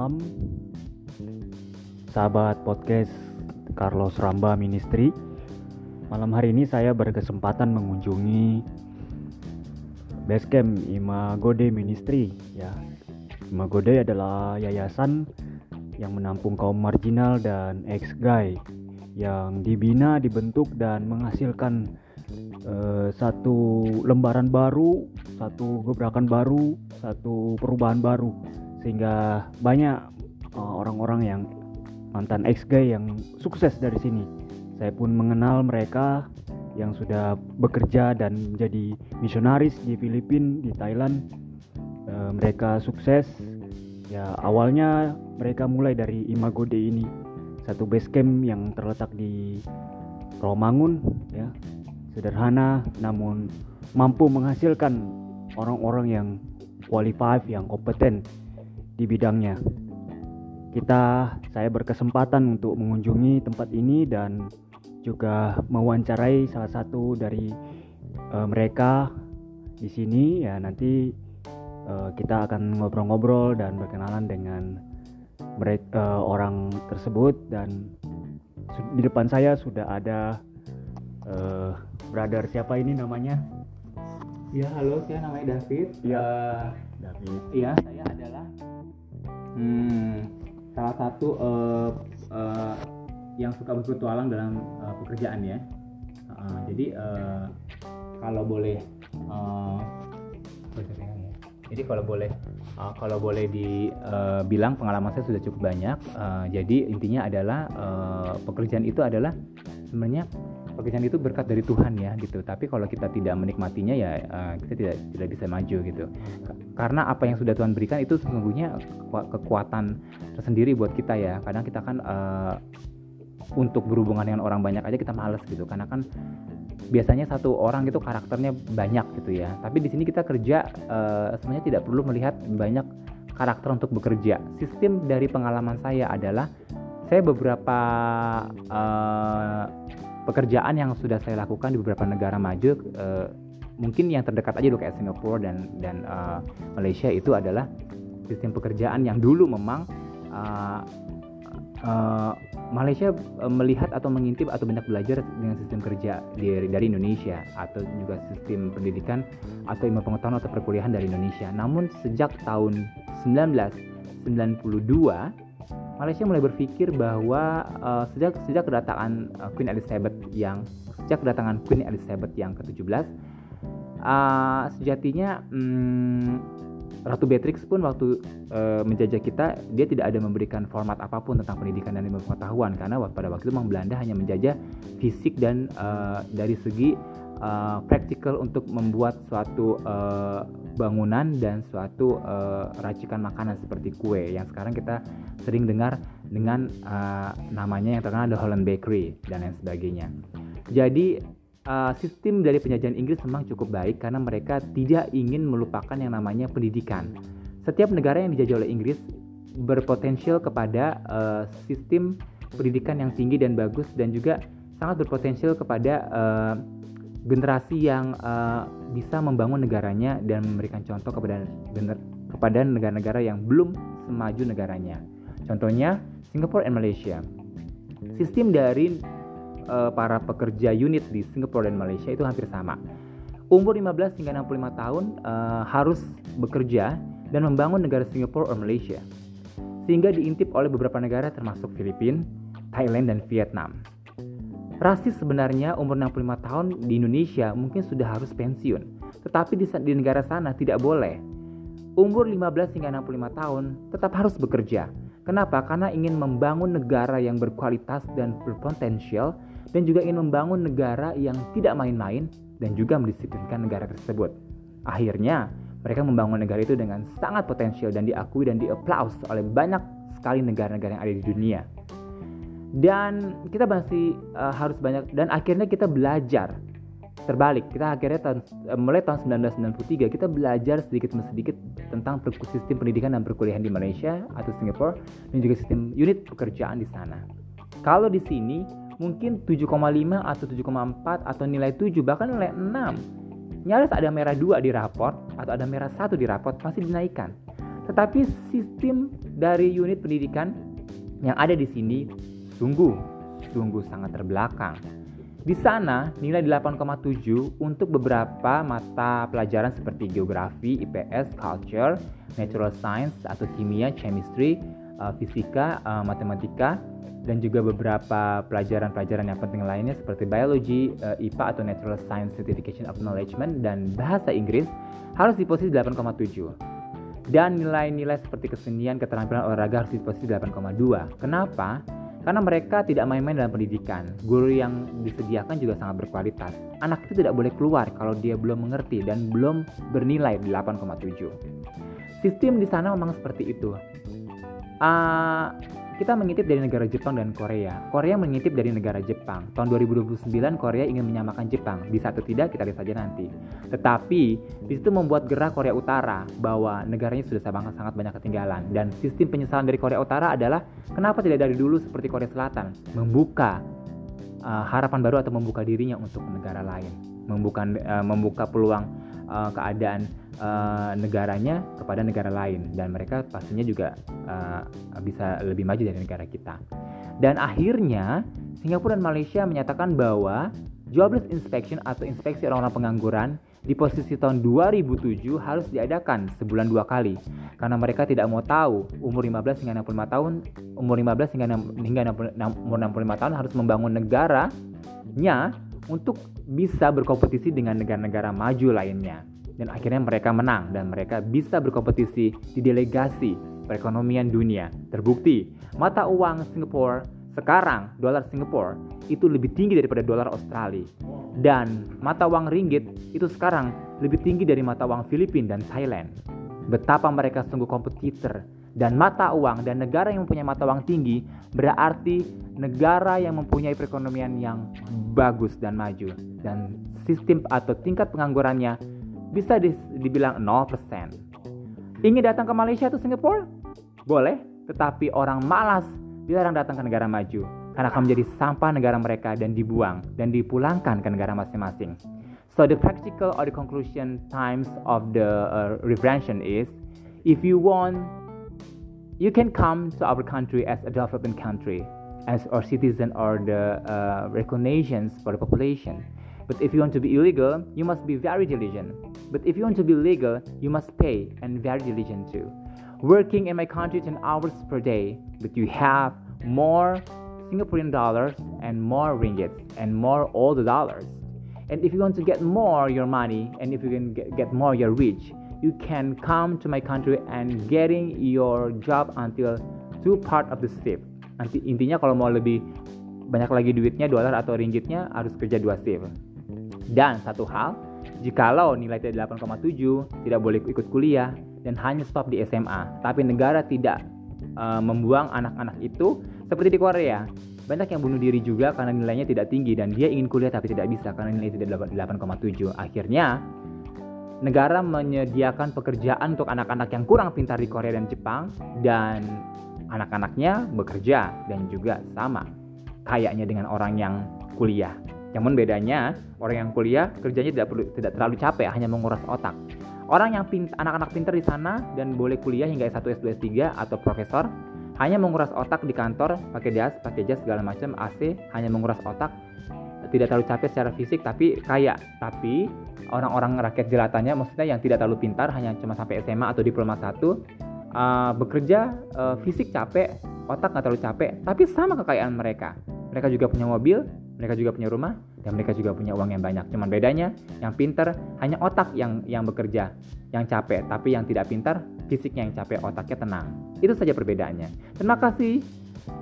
malam Sahabat podcast Carlos Ramba Ministry Malam hari ini saya berkesempatan mengunjungi Basecamp Imagode Ministry ya. Imagode adalah yayasan yang menampung kaum marginal dan ex-gay yang dibina, dibentuk dan menghasilkan uh, satu lembaran baru, satu gebrakan baru, satu perubahan baru sehingga banyak uh, orang-orang uh, yang mantan ex-gay yang sukses dari sini. Saya pun mengenal mereka yang sudah bekerja dan menjadi misionaris di Filipina, di Thailand. Uh, mereka sukses. Ya, awalnya mereka mulai dari Imagode ini, satu base camp yang terletak di Romangun ya. Sederhana namun mampu menghasilkan orang-orang yang qualified, yang kompeten di bidangnya. Kita saya berkesempatan untuk mengunjungi tempat ini dan juga mewawancarai salah satu dari uh, mereka di sini. Ya nanti uh, kita akan ngobrol-ngobrol dan berkenalan dengan mereka uh, eh, orang tersebut. Dan di depan saya sudah ada uh, brother siapa ini namanya? Ya halo saya namanya David. Ya. Uh, David. iya saya adalah hmm, salah satu uh, uh, yang suka berpetualang dalam uh, pekerjaan ya. Uh, jadi uh, kalau boleh uh, jadi kalau boleh uh, kalau boleh dibilang uh, pengalaman saya sudah cukup banyak. Uh, jadi intinya adalah uh, pekerjaan itu adalah sebenarnya pekerjaan itu berkat dari Tuhan ya gitu. Tapi kalau kita tidak menikmatinya ya uh, kita tidak tidak bisa maju gitu. Karena apa yang sudah Tuhan berikan itu sesungguhnya kekuatan tersendiri buat kita ya. Kadang kita kan uh, untuk berhubungan dengan orang banyak aja kita males gitu. Karena kan biasanya satu orang itu karakternya banyak gitu ya. Tapi di sini kita kerja uh, sebenarnya tidak perlu melihat banyak karakter untuk bekerja. Sistem dari pengalaman saya adalah saya beberapa uh, pekerjaan yang sudah saya lakukan di beberapa negara maju uh, mungkin yang terdekat aja dulu kayak Singapura dan dan uh, Malaysia itu adalah sistem pekerjaan yang dulu memang uh, uh, Malaysia melihat atau mengintip atau banyak belajar dengan sistem kerja dari, dari Indonesia atau juga sistem pendidikan atau ilmu pengetahuan atau perkuliahan dari Indonesia. Namun sejak tahun 1992 Malaysia mulai berpikir bahwa uh, sejak sejak kedatangan uh, Queen Elizabeth yang sejak kedatangan Queen Elizabeth yang ke-17 uh, sejatinya um, Ratu Beatrix pun waktu uh, menjajah kita dia tidak ada memberikan format apa pun tentang pendidikan dan ilmu pengetahuan. Karena pada waktu itu memang Belanda hanya menjajah fisik dan uh, dari segi uh, praktikal untuk membuat suatu uh, bangunan dan suatu uh, racikan makanan seperti kue yang sekarang kita sering dengar dengan uh, namanya yang terkenal The Holland Bakery dan lain sebagainya. Jadi uh, sistem dari penjajahan Inggris memang cukup baik karena mereka tidak ingin melupakan yang namanya pendidikan. Setiap negara yang dijajah oleh Inggris berpotensial kepada uh, sistem pendidikan yang tinggi dan bagus dan juga sangat berpotensial kepada uh, generasi yang uh, bisa membangun negaranya dan memberikan contoh kepada kepada negara-negara yang belum semaju negaranya. Contohnya Singapura dan Malaysia. Sistem dari uh, para pekerja unit di Singapura dan Malaysia itu hampir sama. Umur 15 hingga 65 tahun uh, harus bekerja dan membangun negara Singapura atau Malaysia. Sehingga diintip oleh beberapa negara termasuk Filipina, Thailand dan Vietnam. Rasis sebenarnya umur 65 tahun di Indonesia mungkin sudah harus pensiun, tetapi di, di negara sana tidak boleh. Umur 15 hingga 65 tahun tetap harus bekerja. Kenapa? Karena ingin membangun negara yang berkualitas dan berpotensial dan juga ingin membangun negara yang tidak main-main dan juga mendisiplinkan negara tersebut. Akhirnya, mereka membangun negara itu dengan sangat potensial dan diakui dan diaplaus oleh banyak sekali negara-negara yang ada di dunia dan kita masih uh, harus banyak dan akhirnya kita belajar terbalik. Kita akhirnya tahun, uh, mulai tahun 1993 kita belajar sedikit demi sedikit tentang sistem pendidikan dan perkuliahan di Malaysia atau Singapura dan juga sistem unit pekerjaan di sana. Kalau di sini mungkin 7,5 atau 7,4 atau nilai 7 bahkan nilai 6 nyaris ada merah 2 di raport atau ada merah 1 di raport masih dinaikkan. Tetapi sistem dari unit pendidikan yang ada di sini sungguh sungguh sangat terbelakang. Di sana nilai 8,7 untuk beberapa mata pelajaran seperti geografi, IPS, culture, natural science atau kimia, chemistry, uh, fisika, uh, matematika dan juga beberapa pelajaran-pelajaran yang penting lainnya seperti biology, uh, IPA atau natural science certification of acknowledgement dan bahasa Inggris harus di posisi 8,7. Dan nilai-nilai seperti kesenian, keterampilan olahraga harus di posisi 8,2. Kenapa? Karena mereka tidak main-main dalam pendidikan. Guru yang disediakan juga sangat berkualitas. Anak itu tidak boleh keluar kalau dia belum mengerti dan belum bernilai 8,7. Sistem di sana memang seperti itu. Uh, kita mengintip dari negara Jepang dan Korea. Korea mengintip dari negara Jepang. Tahun 2029 Korea ingin menyamakan Jepang. Bisa atau tidak kita lihat saja nanti. Tetapi di situ membuat gerak Korea Utara bahwa negaranya sudah sangat sangat banyak ketinggalan dan sistem penyesalan dari Korea Utara adalah kenapa tidak dari dulu seperti Korea Selatan membuka uh, harapan baru atau membuka dirinya untuk negara lain, membuka uh, membuka peluang uh, keadaan uh, negaranya kepada negara lain dan mereka pastinya juga uh, bisa lebih maju dari negara kita. Dan akhirnya Singapura dan Malaysia menyatakan bahwa jobless inspection atau inspeksi orang-orang pengangguran di posisi tahun 2007 harus diadakan sebulan dua kali karena mereka tidak mau tahu umur 15 hingga 65 tahun umur 15 hingga hingga 60, umur 65 tahun harus membangun negaranya untuk bisa berkompetisi dengan negara-negara maju lainnya dan akhirnya mereka menang dan mereka bisa berkompetisi di delegasi perekonomian dunia. Terbukti, mata uang Singapura sekarang dolar Singapura itu lebih tinggi daripada dolar Australia dan mata uang ringgit itu sekarang lebih tinggi dari mata uang Filipina dan Thailand. Betapa mereka sungguh kompetitor dan mata uang dan negara yang mempunyai mata uang tinggi berarti negara yang mempunyai perekonomian yang bagus dan maju dan sistem atau tingkat penganggurannya bisa dibilang 0%. Ingin datang ke Malaysia atau Singapura? Boleh, tetapi orang malas dilarang datang ke negara maju karena akan menjadi sampah negara mereka dan dibuang dan dipulangkan ke negara masing-masing. So the practical or the conclusion times of the uh, reflection is if you want you can come to our country as a developing country as our citizen or the uh, recognitions for the population But if you want to be illegal, you must be very diligent. But if you want to be legal, you must pay and very diligent too. Working in my country 10 hours per day, but you have more Singaporean dollars and more ringgits and more all the dollars. And if you want to get more your money and if you can get, get more your rich, you can come to my country and getting your job until two part of the shift. Nanti intinya kalau mau lebih banyak lagi duitnya dolar atau ringgitnya harus kerja dua shift. Dan satu hal, jikalau nilai tidak 8,7 tidak boleh ikut kuliah dan hanya stop di SMA, tapi negara tidak uh, membuang anak-anak itu seperti di Korea. Banyak yang bunuh diri juga karena nilainya tidak tinggi dan dia ingin kuliah tapi tidak bisa karena nilai tidak 8,7. Akhirnya negara menyediakan pekerjaan untuk anak-anak yang kurang pintar di Korea dan Jepang dan anak-anaknya bekerja dan juga sama kayaknya dengan orang yang kuliah. Namun bedanya orang yang kuliah kerjanya tidak perlu tidak terlalu capek, hanya menguras otak. Orang yang anak-anak pintar di sana dan boleh kuliah hingga S1, S2, S3 atau profesor hanya menguras otak di kantor, pakai jas, pakai jas segala macam, AC, hanya menguras otak, tidak terlalu capek secara fisik tapi kaya. Tapi orang-orang rakyat jelatanya maksudnya yang tidak terlalu pintar hanya cuma sampai SMA atau diploma satu uh, bekerja uh, fisik capek, otak nggak terlalu capek, tapi sama kekayaan mereka. Mereka juga punya mobil, mereka juga punya rumah dan mereka juga punya uang yang banyak. Cuman bedanya yang pintar hanya otak yang yang bekerja, yang capek, tapi yang tidak pintar fisiknya yang capek, otaknya tenang. Itu saja perbedaannya. Terima kasih.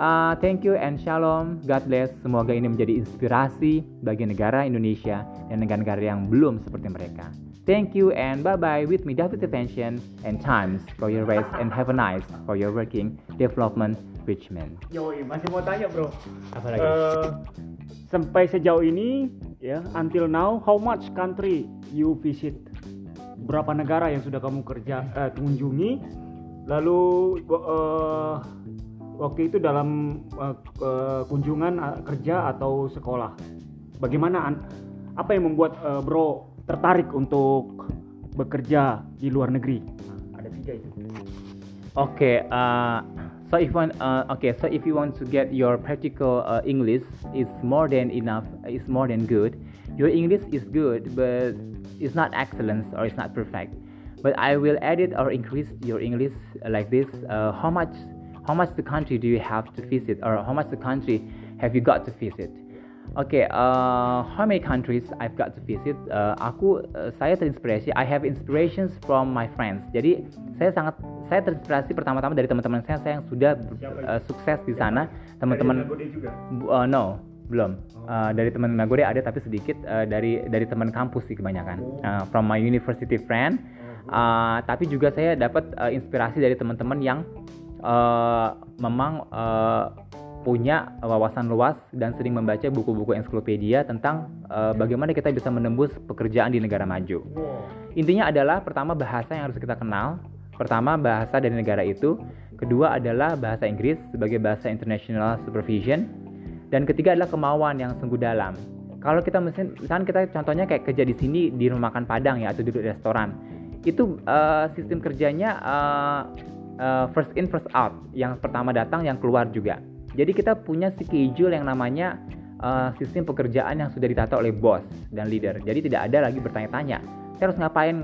Uh, thank you and shalom. God bless. Semoga ini menjadi inspirasi bagi negara Indonesia dan negara-negara yang belum seperti mereka. Thank you and bye bye with me David Attention and times for your rest and have a nice for your working development Richmond. Yoi, masih mau tanya bro. Apa lagi? Uh, sampai sejauh ini ya until now how much country you visit berapa negara yang sudah kamu kerja uh, kunjungi lalu uh, waktu itu dalam uh, kunjungan uh, kerja atau sekolah bagaimana apa yang membuat uh, bro tertarik untuk bekerja di luar negeri ada tiga itu Okay. Uh, so if one, uh, okay, so if you want to get your practical uh, English is more than enough, is more than good. Your English is good, but it's not excellent or it's not perfect. But I will edit or increase your English like this. Uh, how much, how much the country do you have to visit, or how much the country have you got to visit? Oke, okay, uh, how many countries I've got to visit? Uh, aku, uh, saya terinspirasi. I have inspirations from my friends. Jadi saya sangat, saya terinspirasi pertama-tama dari teman-teman saya, saya yang sudah uh, sukses di sana. Teman-teman, uh, no, belum. Uh, dari teman Nagode ada tapi sedikit. Uh, dari dari teman kampus sih kebanyakan. Uh, from my university friend. Uh, tapi juga saya dapat uh, inspirasi dari teman-teman yang uh, memang uh, punya wawasan luas dan sering membaca buku-buku ensiklopedia tentang uh, bagaimana kita bisa menembus pekerjaan di negara maju. Intinya adalah pertama bahasa yang harus kita kenal, pertama bahasa dari negara itu, kedua adalah bahasa Inggris sebagai bahasa international supervision, dan ketiga adalah kemauan yang sungguh dalam. Kalau kita misalnya kita contohnya kayak kerja di sini di rumah makan Padang ya atau di restoran, itu uh, sistem kerjanya uh, uh, first in first out, yang pertama datang yang keluar juga. Jadi kita punya schedule yang namanya uh, sistem pekerjaan yang sudah ditata oleh bos dan leader. Jadi tidak ada lagi bertanya-tanya. Saya harus ngapain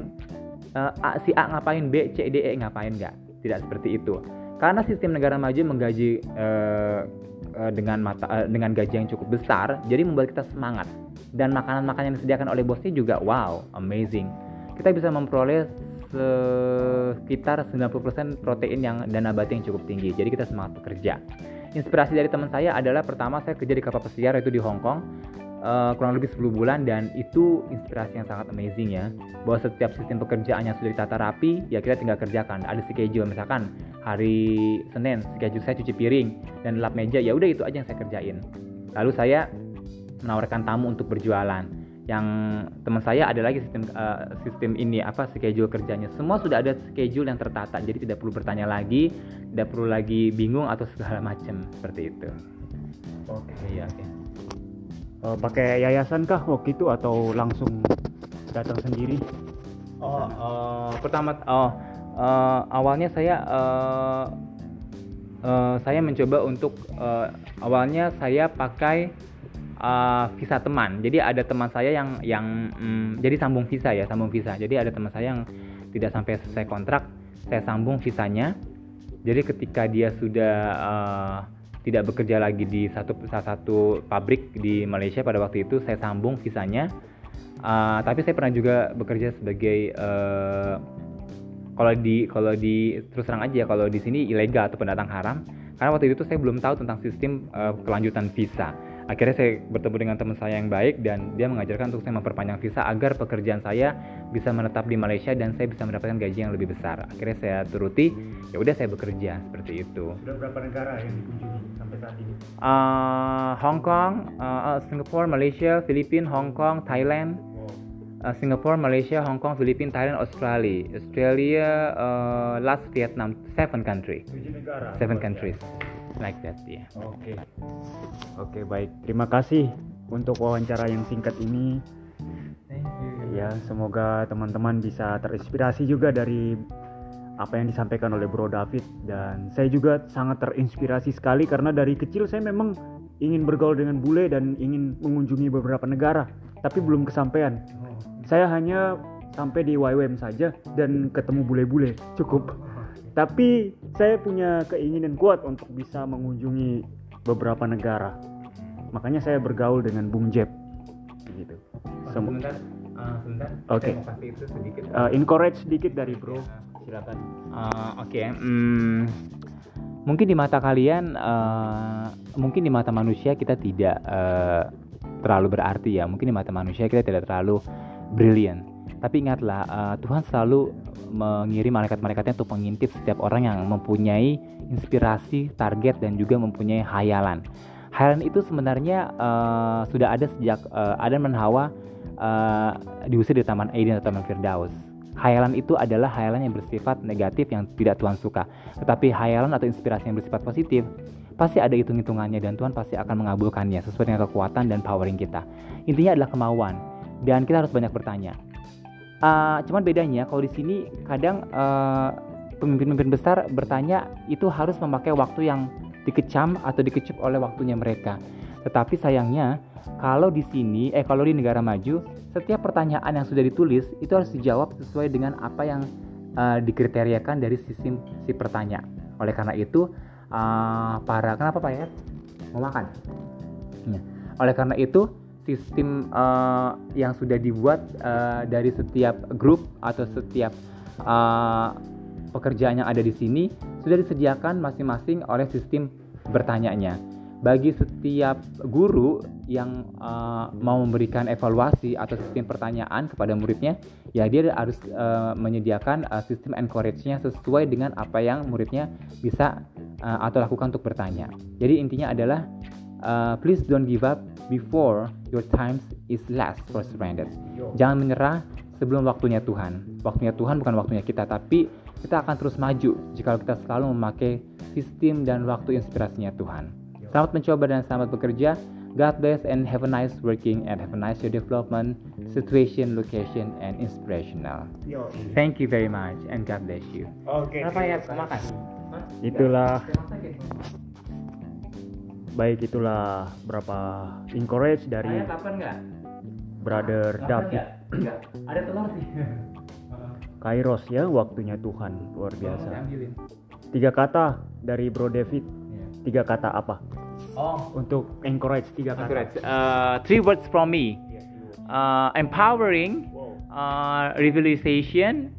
uh, A, si A ngapain B, C, D, E ngapain nggak? Tidak seperti itu. Karena sistem negara maju menggaji uh, dengan mata uh, dengan gaji yang cukup besar, jadi membuat kita semangat. Dan makanan-makanan yang disediakan oleh bosnya juga wow, amazing. Kita bisa memperoleh sekitar 90% protein yang dan nabati yang cukup tinggi. Jadi kita semangat bekerja. Inspirasi dari teman saya adalah pertama saya kerja di kapal pesiar itu di Hong Kong uh, kurang lebih 10 bulan dan itu inspirasi yang sangat amazing ya. Bahwa setiap sistem pekerjaannya sudah ditata rapi ya kita tinggal kerjakan. Ada schedule misalkan hari Senin schedule saya cuci piring dan lap meja ya udah itu aja yang saya kerjain. Lalu saya menawarkan tamu untuk berjualan yang teman saya ada lagi sistem uh, sistem ini apa schedule kerjanya semua sudah ada schedule yang tertata jadi tidak perlu bertanya lagi tidak perlu lagi bingung atau segala macam seperti itu oke okay. ya oke okay. uh, eh, pakai yayasan kah waktu itu atau langsung datang sendiri oh uh, pertama oh uh, awalnya saya uh, uh, saya mencoba untuk uh, awalnya saya pakai uh, visa teman. Jadi ada teman saya yang yang um, jadi sambung visa ya, sambung visa. Jadi ada teman saya yang tidak sampai selesai kontrak, saya sambung visanya. Jadi ketika dia sudah uh, tidak bekerja lagi di satu salah satu pabrik di Malaysia pada waktu itu, saya sambung visanya. Uh, tapi saya pernah juga bekerja sebagai uh, kalau di kalau di terus terang aja kalau di sini ilegal atau pendatang haram karena waktu itu saya belum tahu tentang sistem uh, kelanjutan visa akhirnya saya bertemu dengan teman saya yang baik dan dia mengajarkan untuk saya memperpanjang visa agar pekerjaan saya bisa menetap di Malaysia dan saya bisa mendapatkan gaji yang lebih besar. Akhirnya saya turuti ya udah saya bekerja seperti itu. Sudah berapa negara yang dikunjungi sampai saat ini? Uh, Hong Kong uh, Singapore Malaysia Filipina Hong Kong Thailand. Uh, Singapore, Malaysia, Hong Kong, Filipina, Thailand, Australia, Australia, uh, last Vietnam, seven country, seven countries like that ya. Yeah. Oke. Okay. Oke, okay, baik. Terima kasih untuk wawancara yang singkat ini. Thank you. Ya, semoga teman-teman bisa terinspirasi juga dari apa yang disampaikan oleh Bro David dan saya juga sangat terinspirasi sekali karena dari kecil saya memang ingin bergaul dengan bule dan ingin mengunjungi beberapa negara, tapi belum kesampaian. Saya hanya sampai di YWM saja dan ketemu bule-bule, cukup. Tapi saya punya keinginan kuat untuk bisa mengunjungi beberapa negara. Makanya saya bergaul dengan Bung Jeb. Gitu. Sem sebentar, uh, sebentar. Oke. Okay. sedikit. Uh, encourage sedikit dari Bro. Silakan. Uh, Oke. Okay. Hmm, mungkin di mata kalian, uh, mungkin di mata manusia kita tidak uh, terlalu berarti ya. Mungkin di mata manusia kita tidak terlalu brilliant tapi ingatlah, uh, Tuhan selalu mengirim malaikat-malaikatnya untuk mengintip setiap orang yang mempunyai inspirasi, target, dan juga mempunyai hayalan. Hayalan itu sebenarnya uh, sudah ada sejak uh, Adam dan Hawa uh, diusir di Taman Eden atau Taman Firdaus. Hayalan itu adalah hayalan yang bersifat negatif yang tidak Tuhan suka. Tetapi hayalan atau inspirasi yang bersifat positif pasti ada hitung-hitungannya dan Tuhan pasti akan mengabulkannya sesuai dengan kekuatan dan powering kita. Intinya adalah kemauan dan kita harus banyak bertanya uh, cuman bedanya kalau di sini kadang uh, pemimpin-pemimpin besar bertanya itu harus memakai waktu yang dikecam atau dikecup oleh waktunya mereka. Tetapi sayangnya kalau di sini eh kalau di negara maju setiap pertanyaan yang sudah ditulis itu harus dijawab sesuai dengan apa yang uh, dikriteriakan dari sistem si pertanyaan. Oleh karena itu uh, para kenapa Pak ya? Mau makan? Ya. Oleh karena itu sistem uh, yang sudah dibuat uh, dari setiap grup atau setiap uh, pekerjaan yang ada di sini sudah disediakan masing-masing oleh sistem bertanyanya. Bagi setiap guru yang uh, mau memberikan evaluasi atau sistem pertanyaan kepada muridnya, ya dia harus uh, menyediakan uh, sistem encourage-nya sesuai dengan apa yang muridnya bisa uh, atau lakukan untuk bertanya. Jadi intinya adalah uh, please don't give up before your time is last for surrender. Jangan menyerah sebelum waktunya Tuhan. Waktunya Tuhan bukan waktunya kita, tapi kita akan terus maju jika kita selalu memakai sistem dan waktu inspirasinya Tuhan. Selamat mencoba dan selamat bekerja. God bless and have a nice working and have a nice your development, situation, location, and inspirational. Thank you very much and God bless you. Oke. Okay, Apa ya? Makan. Itulah. Baik itulah berapa encourage dari Brother David. Ada telur sih. Kairos ya waktunya Tuhan luar biasa. Tiga kata dari Bro David. Iya. Tiga kata apa? Oh, untuk encourage tiga kata. Uh, three words from me. Uh, empowering, uh, realization,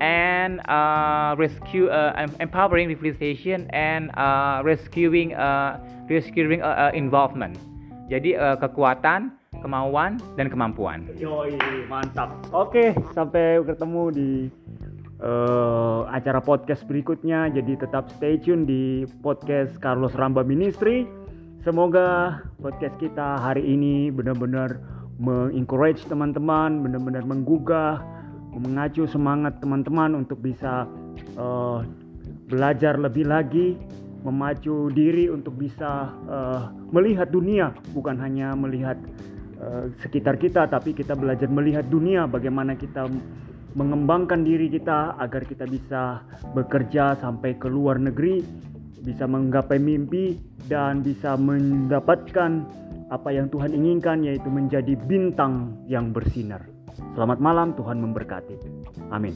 and uh, rescue. Uh, empowering realization and uh, rescuing, uh, rescuing uh, uh, involvement. Jadi uh, kekuatan, kemauan dan kemampuan. Yoi, mantap. Oke, sampai ketemu di uh, acara podcast berikutnya. Jadi tetap stay tune di podcast Carlos Ramba Ministry. Semoga podcast kita hari ini benar-benar mengencourage teman-teman, benar-benar menggugah, mengacu semangat teman-teman untuk bisa uh, belajar lebih lagi memacu diri untuk bisa uh, melihat dunia bukan hanya melihat Eh, sekitar kita, tapi kita belajar melihat dunia, bagaimana kita mengembangkan diri kita agar kita bisa bekerja sampai ke luar negeri, bisa menggapai mimpi dan bisa mendapatkan apa yang Tuhan inginkan yaitu menjadi bintang yang bersinar. Selamat malam, Tuhan memberkati. Amin.